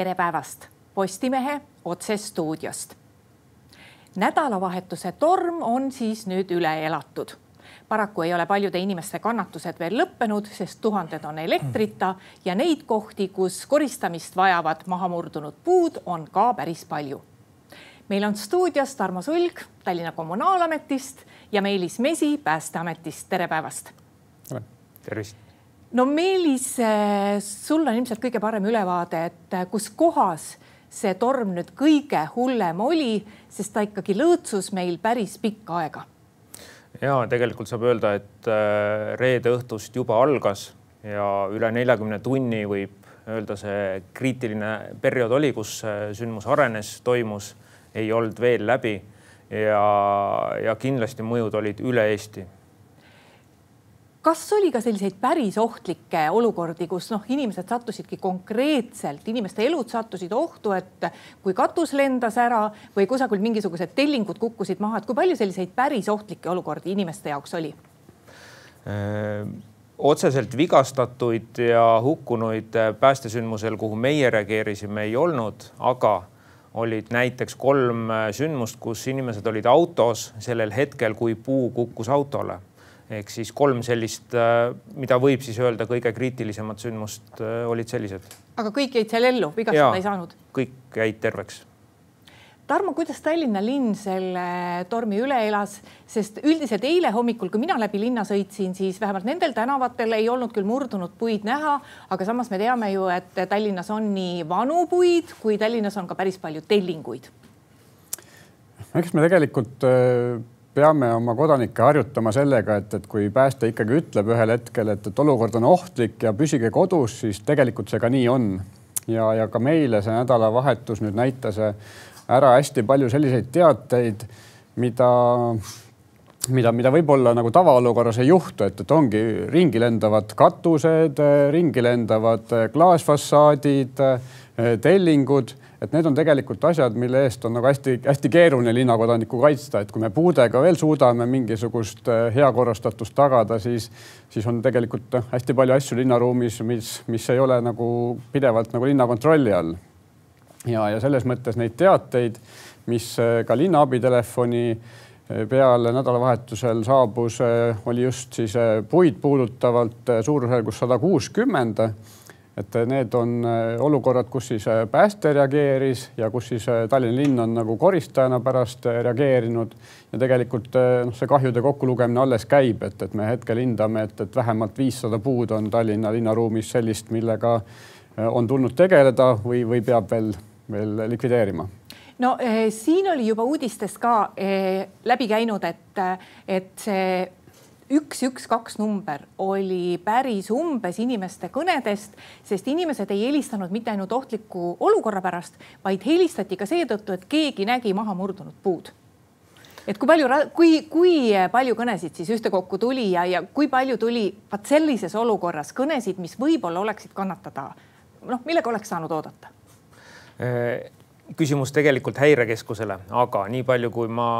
tere päevast Postimehe otsestuudiost. nädalavahetuse torm on siis nüüd üle elatud. paraku ei ole paljude inimeste kannatused veel lõppenud, sest tuhanded on elektrita ja neid kohti, kus koristamist vajavad mahamurdunud puud, on ka päris palju. meil on stuudios Tarmo Sulg Tallinna Kommunaalametist ja Meelis Mesi Päästeametist. tere päevast. Tervist no Meelis, sul on ilmselt kõige parem ülevaade, et kus kohas see torm nüüd kõige hullem oli, sest ta ikkagi lõõtsus meil päris pikka aega. ja tegelikult saab öelda, et äh, reede õhtust juba algas ja üle neljakümne tunni võib öelda, see kriitiline periood oli, kus sündmus arenes, toimus, ei olnud veel läbi ja, ja kindlasti mõjud olid üle Eesti kas oli ka selliseid päris ohtlikke olukordi, kus noh, inimesed sattusidki konkreetselt, inimeste elud sattusid ohtu, et kui katus lendas ära või kusagil mingisugused tellingud kukkusid maha, et kui palju selliseid päris ohtlikke olukordi inimeste jaoks oli? otseselt vigastatuid ja hukkunuid päästesündmusel, kuhu meie reageerisime, ei olnud, aga olid näiteks kolm sündmust, kus inimesed olid autos sellel hetkel, kui puu kukkus autole ehk siis kolm sellist, äh, mida võib siis öelda kõige kriitilisemat sündmust äh, olid sellised. aga kõik jäid seal ellu, vigastada ei saanud? kõik jäid terveks. Tarmo, kuidas Tallinna linn selle tormi üle elas, sest üldiselt eile hommikul, kui mina läbi linna sõitsin, siis vähemalt nendel tänavatel ei olnud küll murdunud puid näha, aga samas me teame ju, et Tallinnas on nii vanu puid kui Tallinnas on ka päris palju tellinguid. eks me tegelikult äh peame oma kodanikke harjutama sellega, et, et kui pääste ikkagi ütleb ühel hetkel, et, et olukord on ohtlik ja püsige kodus, siis tegelikult see ka nii on. ja, ja ka meile see nädalavahetus nüüd näitas ära hästi palju selliseid teateid, mida, mida, mida võib-olla nagu tavaolukorras ei juhtu, et, et ongi ringi lendavad katused, ringi lendavad klaasfassaadid, tellingud et need on tegelikult asjad, mille eest on nagu hästi-hästi keeruline linnakodanikku kaitsta, et kui me puudega veel suudame mingisugust äh, heakorrastatust tagada, siis, siis on tegelikult äh, hästi palju asju linnaruumis, mis, mis ei ole nagu pidevalt nagu linna kontrolli all. ja, ja selles mõttes neid teateid, mis äh, ka linna abitelefoni peale nädalavahetusel saabus, oli just siis puid puudutavalt suurusjärgus sada kuuskümmend et need on äh, olukorrad, kus siis äh, pääste reageeris ja kus siis äh, Tallinna linn on nagu koristajana pärast reageerinud. Ja tegelikult noh, see kahjude kokkulugemine alles käib, et, et me hetkel hindame, et, et vähemalt viissada puud on Tallinna linnaruumis sellist, millega on tulnud tegeleda või, või peab veel, veel likvideerima. No eh, siin oli juba uudistest ka eh, läbi käinud, et, et see üks, üks, kaks number oli päris umbes inimeste kõnedest, sest inimesed ei helistanud mitte ainult ohtliku olukorra pärast, vaid helistati ka seetõttu, et keegi nägi maha murdunud puud et kui palju, kui, kui palju kõnesid siis ühtekokku tuli ja, ja kui palju tuli vaat sellises olukorras kõnesid, mis võib-olla oleksid kannatada, noh, millega oleks saanud oodata? Küsimus tegelikult häirekeskusele, aga nii palju, kui ma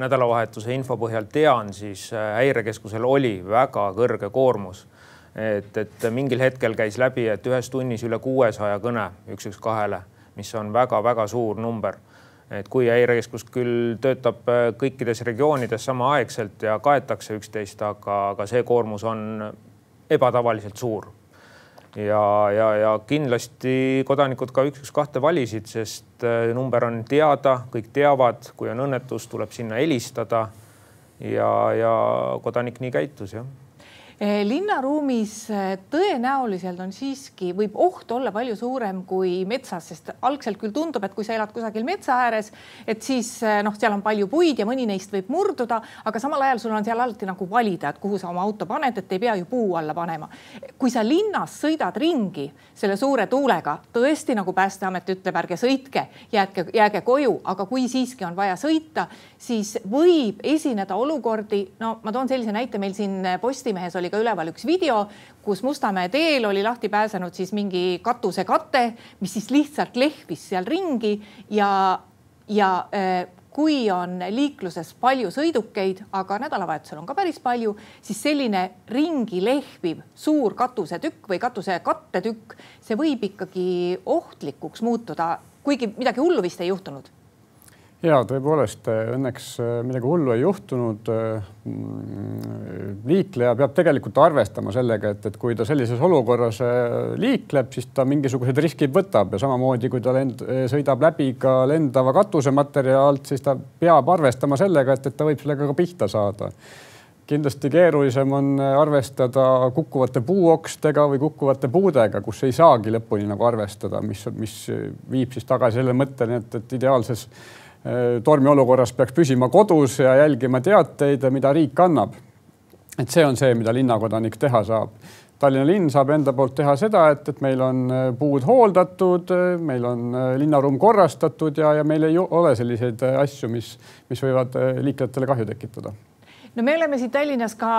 nädalavahetuse info põhjal tean, siis äh, häirekeskusel oli väga kõrge koormus. et, et mingil hetkel käis läbi, et ühes tunnis üle kuuesaja kõne üks, üks kahele, mis on väga-väga suur number. et kui häirekeskus küll töötab äh, kõikides regioonides samaaegselt ja kaetakse üksteist, aga, aga see koormus on ebatavaliselt suur ja, ja, ja kindlasti kodanikud ka üks, üks, kahte valisid, sest äh, number on teada, kõik teavad, kui on õnnetus, tuleb sinna helistada. ja, ja kodanik nii käitus jah linnaruumis eh, tõenäoliselt on siiski, võib oht olla palju suurem kui metsas, sest algselt küll tundub, et kui sa elad kusagil metsa ääres, et siis eh, noh, seal on palju puid ja mõni neist võib murduda, aga samal ajal sul on seal alati nagu valida, et kuhu sa oma auto paned, et ei pea ju puu alla panema. kui sa linnas sõidad ringi selle suure tuulega, tõesti nagu Päästeamet ütleb, ärge sõitke, jääge, jääge koju, aga kui siiski on vaja sõita, siis võib esineda olukordi, no ma toon sellise näite, meil siin Postimehes oli oli ka üleval üks video, kus Mustamäe teel oli lahti pääsenud siis mingi katusekate, mis siis lihtsalt lehvis seal ringi ja, ja äh, kui on liikluses palju sõidukeid, aga nädalavahetusel on ka päris palju, siis selline ringi lehviv suur katusetükk või katuse kattetükk, see võib ikkagi ohtlikuks muutuda, kuigi midagi hullu vist ei juhtunud ja tõepoolest õnneks äh, midagi hullu ei juhtunud. Äh, mm, liikleja peab tegelikult arvestama sellega, et, et kui ta sellises olukorras äh, liikleb, siis ta mingisugused riskid võtab ja samamoodi, kui ta lend, sõidab läbi ka lendava katusematerjali alt, siis ta peab arvestama sellega, et, et ta võib sellega ka pihta saada kindlasti keerulisem on arvestada kukkuvate puuokstega või kukkuvate puudega, kus ei saagi lõpuni nagu arvestada, mis, mis viib siis tagasi selle mõtteni, et, et ideaalses Äh, tormiolukorras peaks püsima kodus ja jälgima teateid, mida riik annab. et see on see, mida linnakodanik teha saab. Tallinna linn saab enda poolt teha seda, et, et meil on äh, puud hooldatud, äh, meil on linnaruum korrastatud ja, ja meil ei ole selliseid asju, mis, mis võivad liiklejatele kahju tekitada no me oleme siin Tallinnas ka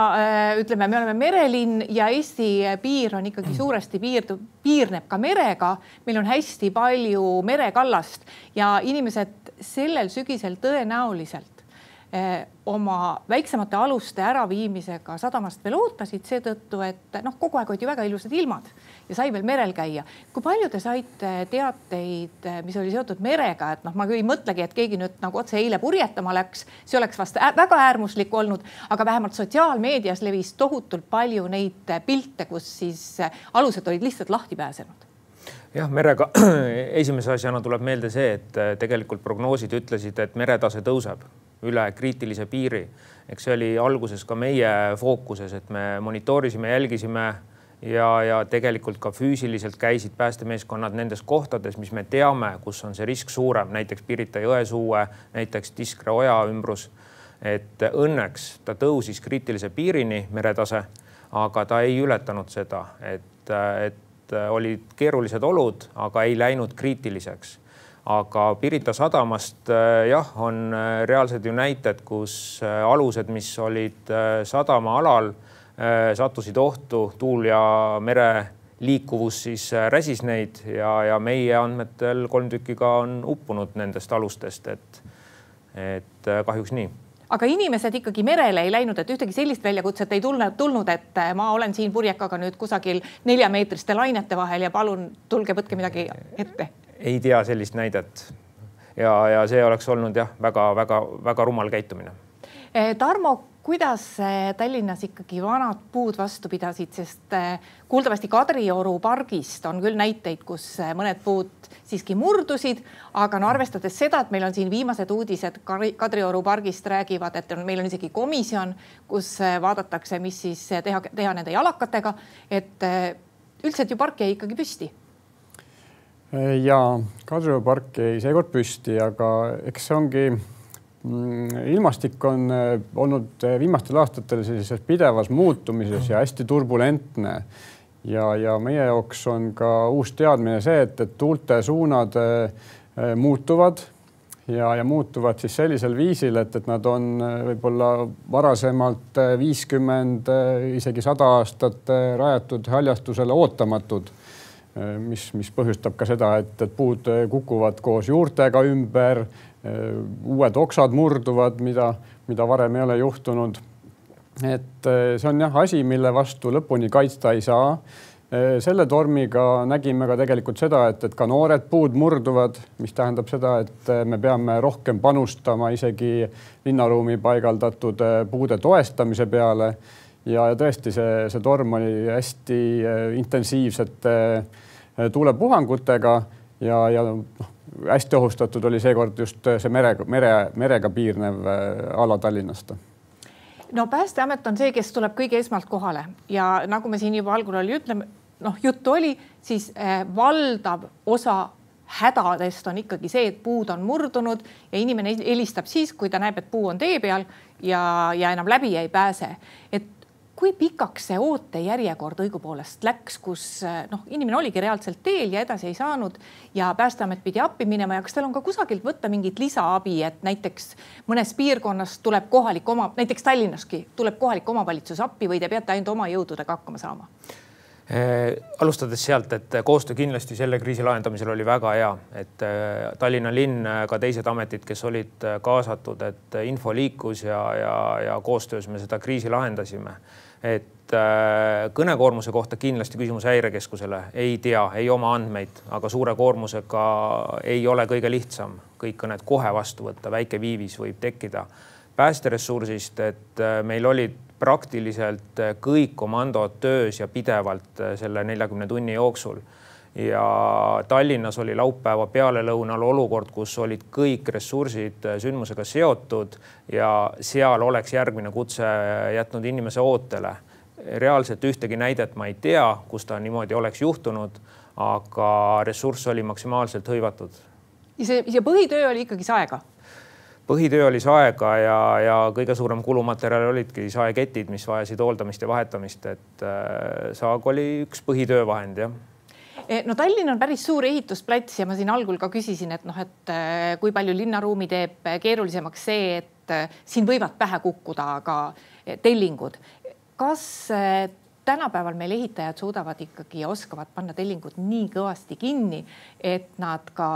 ütleme, me oleme merelinn ja Eesti piir on ikkagi suuresti piirdub, piirneb ka merega. meil on hästi palju merekallast ja inimesed sellel sügisel tõenäoliselt eh, oma väiksemate aluste äraviimisega sadamast veel ootasid seetõttu, et noh, kogu aeg olid ju väga ilusad ilmad ja sai veel merel käia. kui palju te saite teateid, mis oli seotud merega, et noh, ma ei mõtlegi, et keegi nüüd nagu otse eile purjetama läks, see oleks vast väga äärmuslik olnud, aga vähemalt sotsiaalmeedias levis tohutult palju neid pilte, kus siis alused olid lihtsalt lahti pääsenud jah, merega esimese asjana tuleb meelde see, et äh, tegelikult prognoosid ütlesid, et meretase tõuseb üle kriitilise piiri. eks see oli alguses ka meie fookuses, et me monitoorisime, jälgisime ja, ja tegelikult ka füüsiliselt käisid päästemeeskonnad nendes kohtades, mis me teame, kus on see risk suurem, näiteks Pirita-Jõesuue, näiteks Tiskre oja ümbrus. et õnneks ta tõusis kriitilise piirini, meretase, aga ta ei ületanud seda, et, et Äh, olid keerulised olud, aga ei läinud kriitiliseks. aga Pirita sadamast äh, jah, on äh, reaalsed ju näited, kus alused, mis olid sadama alal, sattusid ohtu, tuul ja mere liikuvus siis räsis neid ja, ja meie andmetel kolm tükki ka on uppunud nendest alustest, et, et kahjuks nii aga inimesed ikkagi merele ei läinud, et ühtegi sellist väljakutset ei tulnud, tulnud, et äh, ma olen siin purjekaga nüüd kusagil neljameetriste lainete vahel ja palun tulge, võtke midagi ette. ei tea sellist näidet. ja, ja see oleks olnud jah, väga-väga-väga rumal käitumine. Eh, Tarmo kuidas Tallinnas ikkagi vanad puud vastu pidasid, sest eh, kuuldavasti Kadrioru pargist on küll näiteid, kus eh, mõned puud siiski murdusid, aga no arvestades seda, et meil on siin viimased uudised Kadrioru pargist räägivad, et on, meil on isegi komisjon, kus eh, vaadatakse, mis siis teha, teha nende jalakatega, et üldiselt ju park jäi ikkagi püsti. Ja Kadrioru park jäi seekord püsti, aga eks see ongi ilmastik on äh, olnud äh, viimastel aastatel sellises pidevas muutumises ja hästi turbulentne. ja, ja meie jaoks on ka uus teadmine see, et, et tuulte suunad äh, muutuvad ja, ja muutuvad siis sellisel viisil, et, et nad on võib-olla varasemalt viiskümmend, isegi sada aastat rajatud haljastusele ootamatud mis, mis põhjustab ka seda, et, et puud kukuvad koos juurtega ümber, Äh, uued oksad murduvad, mida, mida varem ei ole juhtunud. et äh, see on jah asi, mille vastu lõpuni kaitsta ei saa. Äh, selle tormiga nägime ka tegelikult seda, et, et ka noored puud murduvad, mis tähendab seda, et me peame rohkem panustama isegi linnaruumi paigaldatud puude toestamise peale. ja, ja tõesti, see, see torm oli hästi intensiivsete tuulepuhangutega ja, ja noh hästi ohustatud oli seekord just see mere, mere, merega piirnev äh, ala Tallinnast no Päästeamet on see, kes tuleb kõige esmalt kohale ja nagu me siin juba algul oli, ütleme noh, juttu oli, siis valdav osa hädadest on ikkagi see, et puud on murdunud ja inimene helistab siis, kui ta näeb, et puu on tee peal ja, ja enam läbi ei pääse. et kui pikaks see ootejärjekord õigupoolest läks, kus noh, inimene oligi reaalselt teel ja edasi ei saanud ja Päästeamet pidi appi minema ja kas teil on ka kusagilt võtta mingit lisaabi, et näiteks mõnes piirkonnas tuleb kohalik oma, näiteks Tallinnaski tuleb kohalik omavalitsus appi või te peate ainult oma jõududega hakkama saama? Eh, alustades sealt, et koostöö kindlasti selle kriisi lahendamisel oli väga hea, et eh, Tallinna linn, ka teised ametid, kes olid kaasatud, et info liikus ja, ja, ja koostöös me seda kriisi lahendasime. et kõnekoormuse kohta kindlasti küsimus häirekeskusele, ei tea, ei oma andmeid, aga suure koormusega ei ole kõige lihtsam kõik kõned kohe vastu võtta, väike viivis võib tekkida päästeressursist, et meil olid praktiliselt äh, kõik komandod töös ja pidevalt äh, selle neljakümne tunni jooksul. ja Tallinnas oli laupäeva pealelõunal olukord, kus olid kõik ressursid äh, sündmusega seotud ja seal oleks järgmine kutse jätnud inimese ootele. reaalselt ühtegi näidet ma ei tea, kus ta niimoodi oleks juhtunud, aga ressurss oli maksimaalselt hõivatud. ja see, ja põhitöö oli ikkagi saega põhitöö oli saega ja, ja kõige suurem kulumaterjal olidki saeketid, mis vajasid hooldamist ja vahetamist, et äh, saag oli üks põhitöövahend, jah e, no Tallinn on päris suur ehitusplats ja ma siin algul ka küsisin, et noh, et äh, kui palju linnaruumi teeb keerulisemaks see, et äh, siin võivad pähe kukkuda ka tellingud. kas tänapäeval meil ehitajad suudavad ikkagi ja oskavad panna tellingud nii kõvasti kinni, et nad ka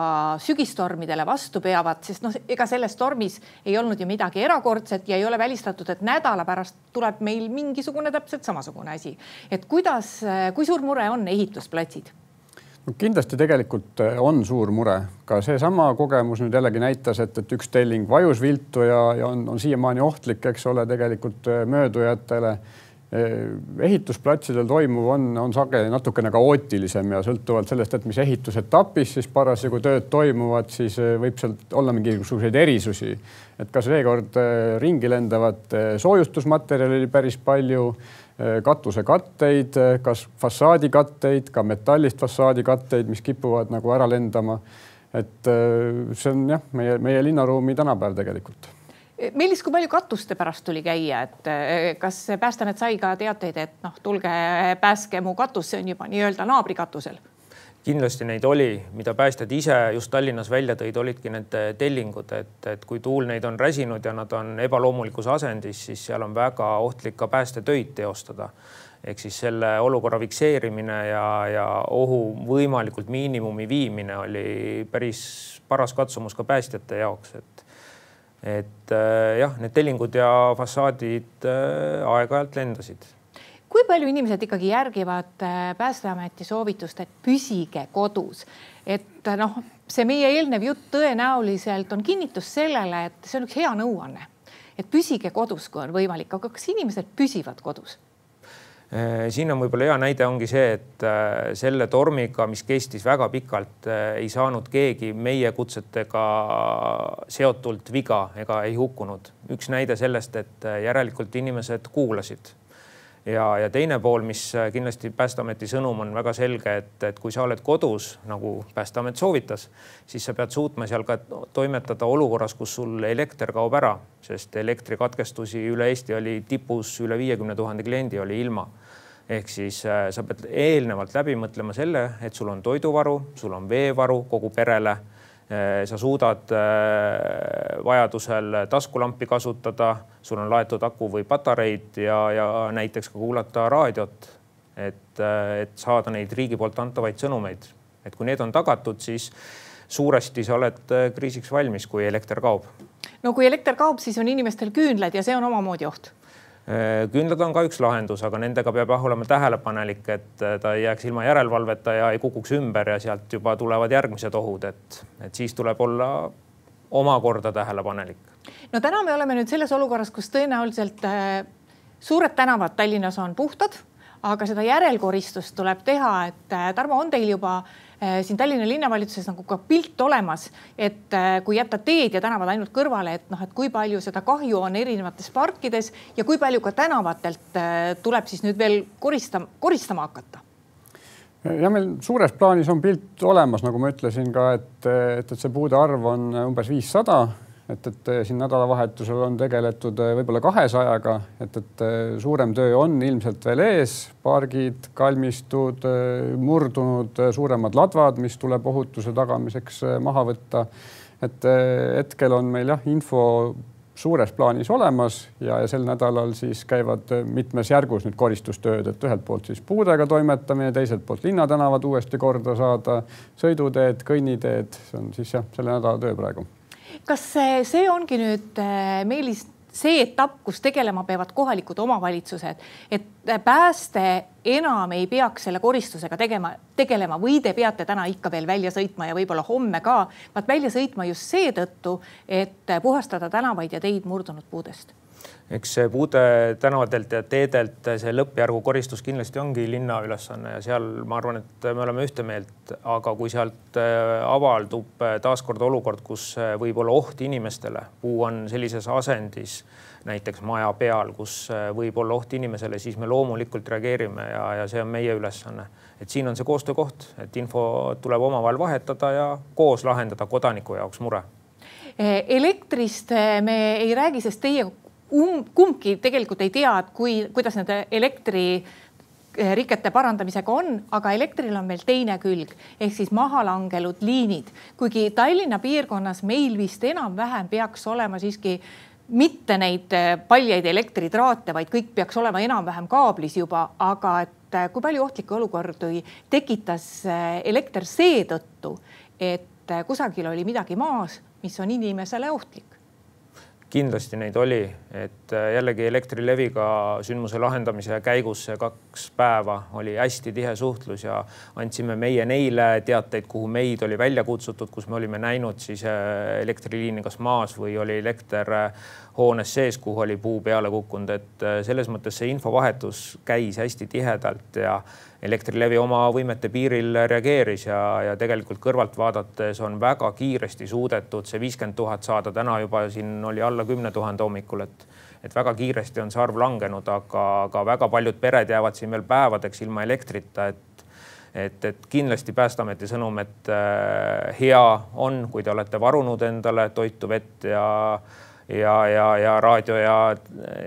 sügistormidele vastu peavad, sest noh, ega selles tormis ei olnud ju midagi erakordset ja ei ole välistatud, et nädala pärast tuleb meil mingisugune täpselt samasugune asi. et kuidas, kui suur mure on ehitusplatsid? no kindlasti tegelikult eh, on suur mure, ka seesama kogemus nüüd jällegi näitas, et, et üks telling vajus viltu ja, ja on, on siiamaani ohtlik, eks ole, tegelikult eh, möödujatele ehitusplatsidel toimuv on, on sageli natukene kaootilisem ja sõltuvalt sellest, et mis ehitusetapis siis parasjagu tööd toimuvad, siis eh, võib sealt olla mingisuguseid erisusi. et ka seekord eh, ringi lendavat soojustusmaterjali oli päris palju, katusekatteid, kas fassaadikatteid, ka metallist fassaadikatteid, mis kipuvad nagu ära lendama. et see on jah, meie, meie linnaruumi tänapäev tegelikult Meelis, kui palju katuste pärast tuli käia, et eh, kas Päästeamet sai ka teateid, et noh, tulge päästke mu katus, see on juba nii-öelda naabri katusel? kindlasti neid oli, mida päästjad ise just Tallinnas välja tõid, olidki need tellingud, et, et kui tuul neid on räsinud ja nad on ebaloomulikus asendis, siis seal on väga ohtlik ka päästetöid teostada. ehk siis selle olukorra fikseerimine ja, ja ohu võimalikult miinimumi viimine oli päris paras katsumus ka päästjate jaoks, et et äh, jah, need tellingud ja fassaadid äh, aeg-ajalt lendasid. kui palju inimesed ikkagi järgivad äh, Päästeameti soovitust, et püsige kodus, et noh, see meie eelnev jutt tõenäoliselt on kinnitus sellele, et see on üks hea nõuanne, et püsige kodus, kui on võimalik, aga kas inimesed püsivad kodus? Äh, siin on võib-olla hea näide ongi see, et äh, selle tormiga, mis kestis väga pikalt, äh, ei saanud keegi meie kutsetega seotult viga ega ei hukkunud. üks näide sellest, et järelikult inimesed kuulasid ja, ja teine pool, mis kindlasti Päästeameti sõnum on väga selge, et, et kui sa oled kodus, nagu Päästeamet soovitas, siis sa pead suutma seal ka toimetada olukorras, kus sul elekter kaob ära, sest elektrikatkestusi üle Eesti oli tipus üle viiekümne tuhande kliendi oli ilma. Ehk siis äh, sa pead eelnevalt läbi mõtlema selle, et sul on toiduvaru, sul on veevaru kogu perele sa suudad eh, vajadusel taskulampi kasutada, sul on laetud aku või patareid ja, ja näiteks ka kuulata raadiot. et, eh, et saada neid riigi poolt antavaid sõnumeid, et kui need on tagatud, siis suuresti sa oled kriisiks valmis, kui elekter kaob. no kui elekter kaob, siis on inimestel küünlad ja see on omamoodi oht Äh, küünlad on ka üks lahendus, aga nendega peab jah olema tähelepanelik, et äh, ta ei jääks ilma järelevalveta ja ei kukuks ümber ja sealt juba tulevad järgmised ohud, et, et siis tuleb olla omakorda tähelepanelik. no täna me oleme nüüd selles olukorras, kus tõenäoliselt äh, suured tänavad Tallinnas on puhtad, aga seda järelkoristust tuleb teha, et Tarmo, on teil juba äh, Äh, siin Tallinna linnavalitsuses nagu ka pilt olemas, et äh, kui jätta teed ja tänavad ainult kõrvale, et noh, et kui palju seda kahju on erinevates parkides ja kui palju ka tänavatelt äh, tuleb siis nüüd veel koristama, koristama hakata. Ja meil suures plaanis on pilt olemas, nagu ma ütlesin ka, et, et, et see puude arv on umbes viissada et, et eh, siin nädalavahetusel on tegeletud eh, võib-olla kahesajaga, et, et eh, suurem töö on ilmselt veel ees, pargid, kalmistud, murdunud suuremad ladvad, mis tuleb ohutuse tagamiseks maha võtta. et hetkel on meil jah, info suures plaanis olemas ja, ja sel nädalal siis käivad mitmes järgus nüüd koristustööd, et ühelt poolt siis puudega toimetamine, teiselt poolt linnatänavad uuesti korda saada, sõiduteed, kõnniteed, see on siis jah, selle nädala töö praegu. Kas see, ongi nüüd Meelis see etapp, kus tegelema peavad kohalikud omavalitsused, et pääste enam ei peaks selle koristusega tegema, tegelema või te peate täna ikka veel välja sõitma ja võib-olla homme ka, vaid välja sõitma just seetõttu, et puhastada tänavaid ja teid murdunud puudest eks see puude tänavatelt ja teedelt see lõppjärgu koristus kindlasti ongi linna ülesanne ja seal ma arvan, et me oleme ühte meelt, aga kui sealt äh, avaldub äh, taaskord olukord, kus äh, võib olla oht inimestele, puu on sellises asendis, näiteks maja peal, kus võib olla oht inimesele, siis me loomulikult reageerime ja, ja see on meie ülesanne. et siin on see koostöökoht, et info tuleb omavahel vahetada ja koos lahendada kodaniku jaoks mure elektrist me ei räägi, sest teie um, kumbki tegelikult ei tea, et kui, kuidas nende elektririkete parandamisega on, aga elektril on veel teine külg ehk siis maha langenud liinid, kuigi Tallinna piirkonnas meil vist enam-vähem peaks olema siiski mitte neid äh, paljaid elektritraate, vaid kõik peaks olema enam-vähem kaablis juba, aga et äh, kui palju ohtlikke olukordi tekitas elekter seetõttu, et kusagil oli midagi maas, mis on inimesele ohtlik kindlasti neid oli, et äh, jällegi Elektrileviga sündmuse lahendamise käigus kaks päeva oli hästi tihe suhtlus ja andsime meie neile teateid, kuhu meid oli välja kutsutud, kus me olime näinud siis äh, elektriliini kas maas või oli elekter äh, hoones sees, kuhu oli puu peale kukkunud, et selles mõttes see infovahetus käis hästi tihedalt ja Elektrilevi oma võimete piiril reageeris ja, ja tegelikult kõrvalt vaadates on väga kiiresti suudetud see viiskümmend tuhat saada, täna juba siin oli alla kümne tuhande hommikul, et et väga kiiresti on see arv langenud, aga, aga väga paljud pered jäävad siin veel päevadeks ilma elektrita, et et, et kindlasti Päästeameti sõnum, et äh, hea on, kui te olete varunud endale toitu, vett ja ja, ja, ja raadio ja,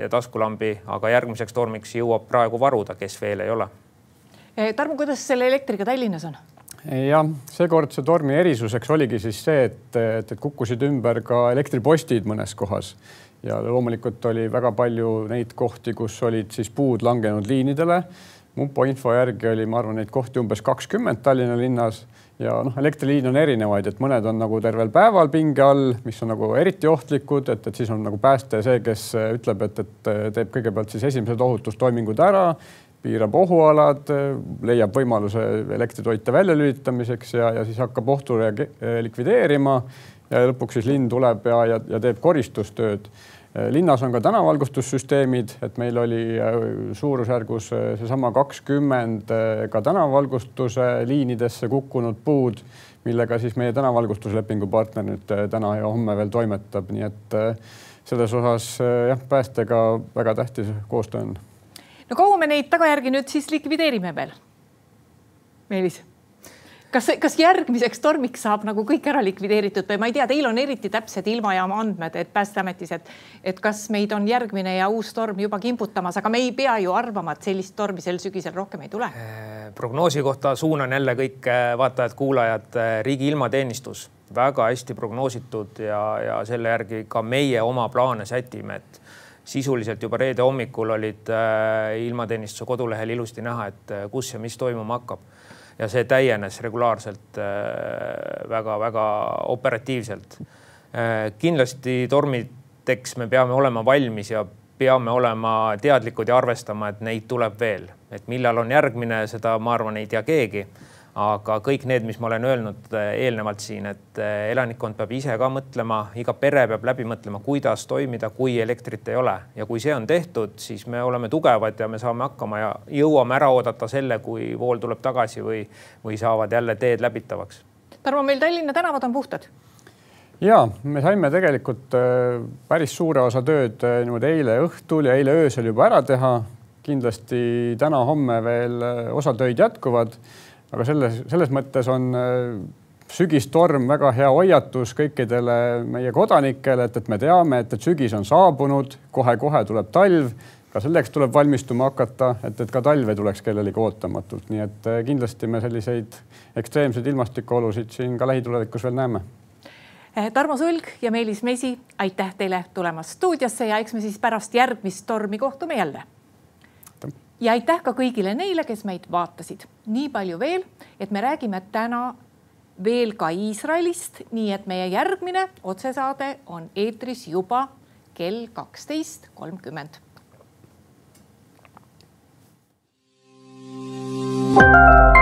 ja taskulambi, aga järgmiseks tormiks jõuab praegu varuda, kes veel ei ole Tarmo, kuidas selle elektriga Tallinnas on? jah, seekordse tormi erisuseks oligi siis see, et, et, et kukkusid ümber ka elektripostid mõnes kohas ja loomulikult oli väga palju neid kohti, kus olid siis puud langenud liinidele. mupo info järgi oli, ma arvan, neid kohti umbes kakskümmend Tallinna linnas ja noh, elektriliine on erinevaid, et mõned on nagu tervel päeval pinge all, mis on nagu eriti ohtlikud, et, et siis on nagu pääste see, kes ütleb, et, et teeb kõigepealt siis esimesed ohutustoimingud ära piirab ohualad, leiab võimaluse elektritoite väljalülitamiseks ja, ja siis hakkab ohtu likvideerima ja lõpuks siis linn tuleb ja, ja, ja teeb koristustööd. linnas on ka tänavalgustussüsteemid, et meil oli äh, suurusjärgus äh, seesama kakskümmend äh, ka tänavalgustuse liinidesse kukkunud puud, millega siis meie tänavalgustuslepingu partner nüüd täna ja homme veel toimetab, nii et selles osas jah, päästega väga tähtis koostöö on no kaua me neid tagajärgi nüüd siis likvideerime veel? Meelis kas, kas järgmiseks tormiks saab nagu kõik ära likvideeritud või ma ei tea, teil on eriti täpsed ilmajaama andmed, et Päästeametis, et, et kas meid on järgmine ja uus torm juba kimbutamas, aga me ei pea ju arvama, et sellist tormi sel sügisel rohkem ei tule. Äh, prognoosi kohta suunan jälle kõik äh, vaatajad-kuulajad, äh, riigi ilmateenistus väga hästi prognoositud ja, ja selle järgi ka meie oma plaane sätime, et sisuliselt juba reede hommikul olid äh, ilmateenistuse kodulehel ilusti näha, et äh, kus ja mis toimuma hakkab. ja see täienes regulaarselt väga-väga äh, operatiivselt. kindlasti tormideks me peame olema valmis ja peame olema teadlikud ja arvestama, et neid tuleb veel, et millal on järgmine, seda ma arvan, ei tea keegi aga kõik need, mis ma olen öelnud äh, eelnevalt siin, et äh, elanikkond peab ise ka mõtlema, iga pere peab läbi mõtlema, kuidas toimida, kui elektrit ei ole ja kui see on tehtud, siis me oleme tugevad ja me saame hakkama ja jõuame ära oodata selle, kui vool tuleb tagasi või, või saavad jälle teed läbitavaks. Tarmo, meil Tallinna tänavad on puhtad ja me saime tegelikult äh, päris suure osa tööd niimoodi eile õhtul ja eile öösel juba ära teha. kindlasti täna-homme veel osa töid jätkuvad aga selles, selles mõttes on äh, sügistorm väga hea hoiatus kõikidele meie kodanikele, et, et me teame, et, et sügis on saabunud kohe,, kohe-kohe tuleb talv. ka selleks tuleb valmistuma hakata, et, et ka talv ei tuleks kellelegi ootamatult, nii et äh, kindlasti me selliseid ekstreemseid ilmastikuolusid siin ka lähitulevikus veel näeme Tarmo Sulg ja Meelis Mesi, aitäh teile tulemast stuudiosse ja eks me siis pärast järgmist tormi kohtume jälle ja aitäh ka kõigile neile, kes meid vaatasid. nii palju veel, et me räägime täna veel ka Iisraelist, nii et meie järgmine otsesaade on eetris juba kell kaksteist kolmkümmend. thank you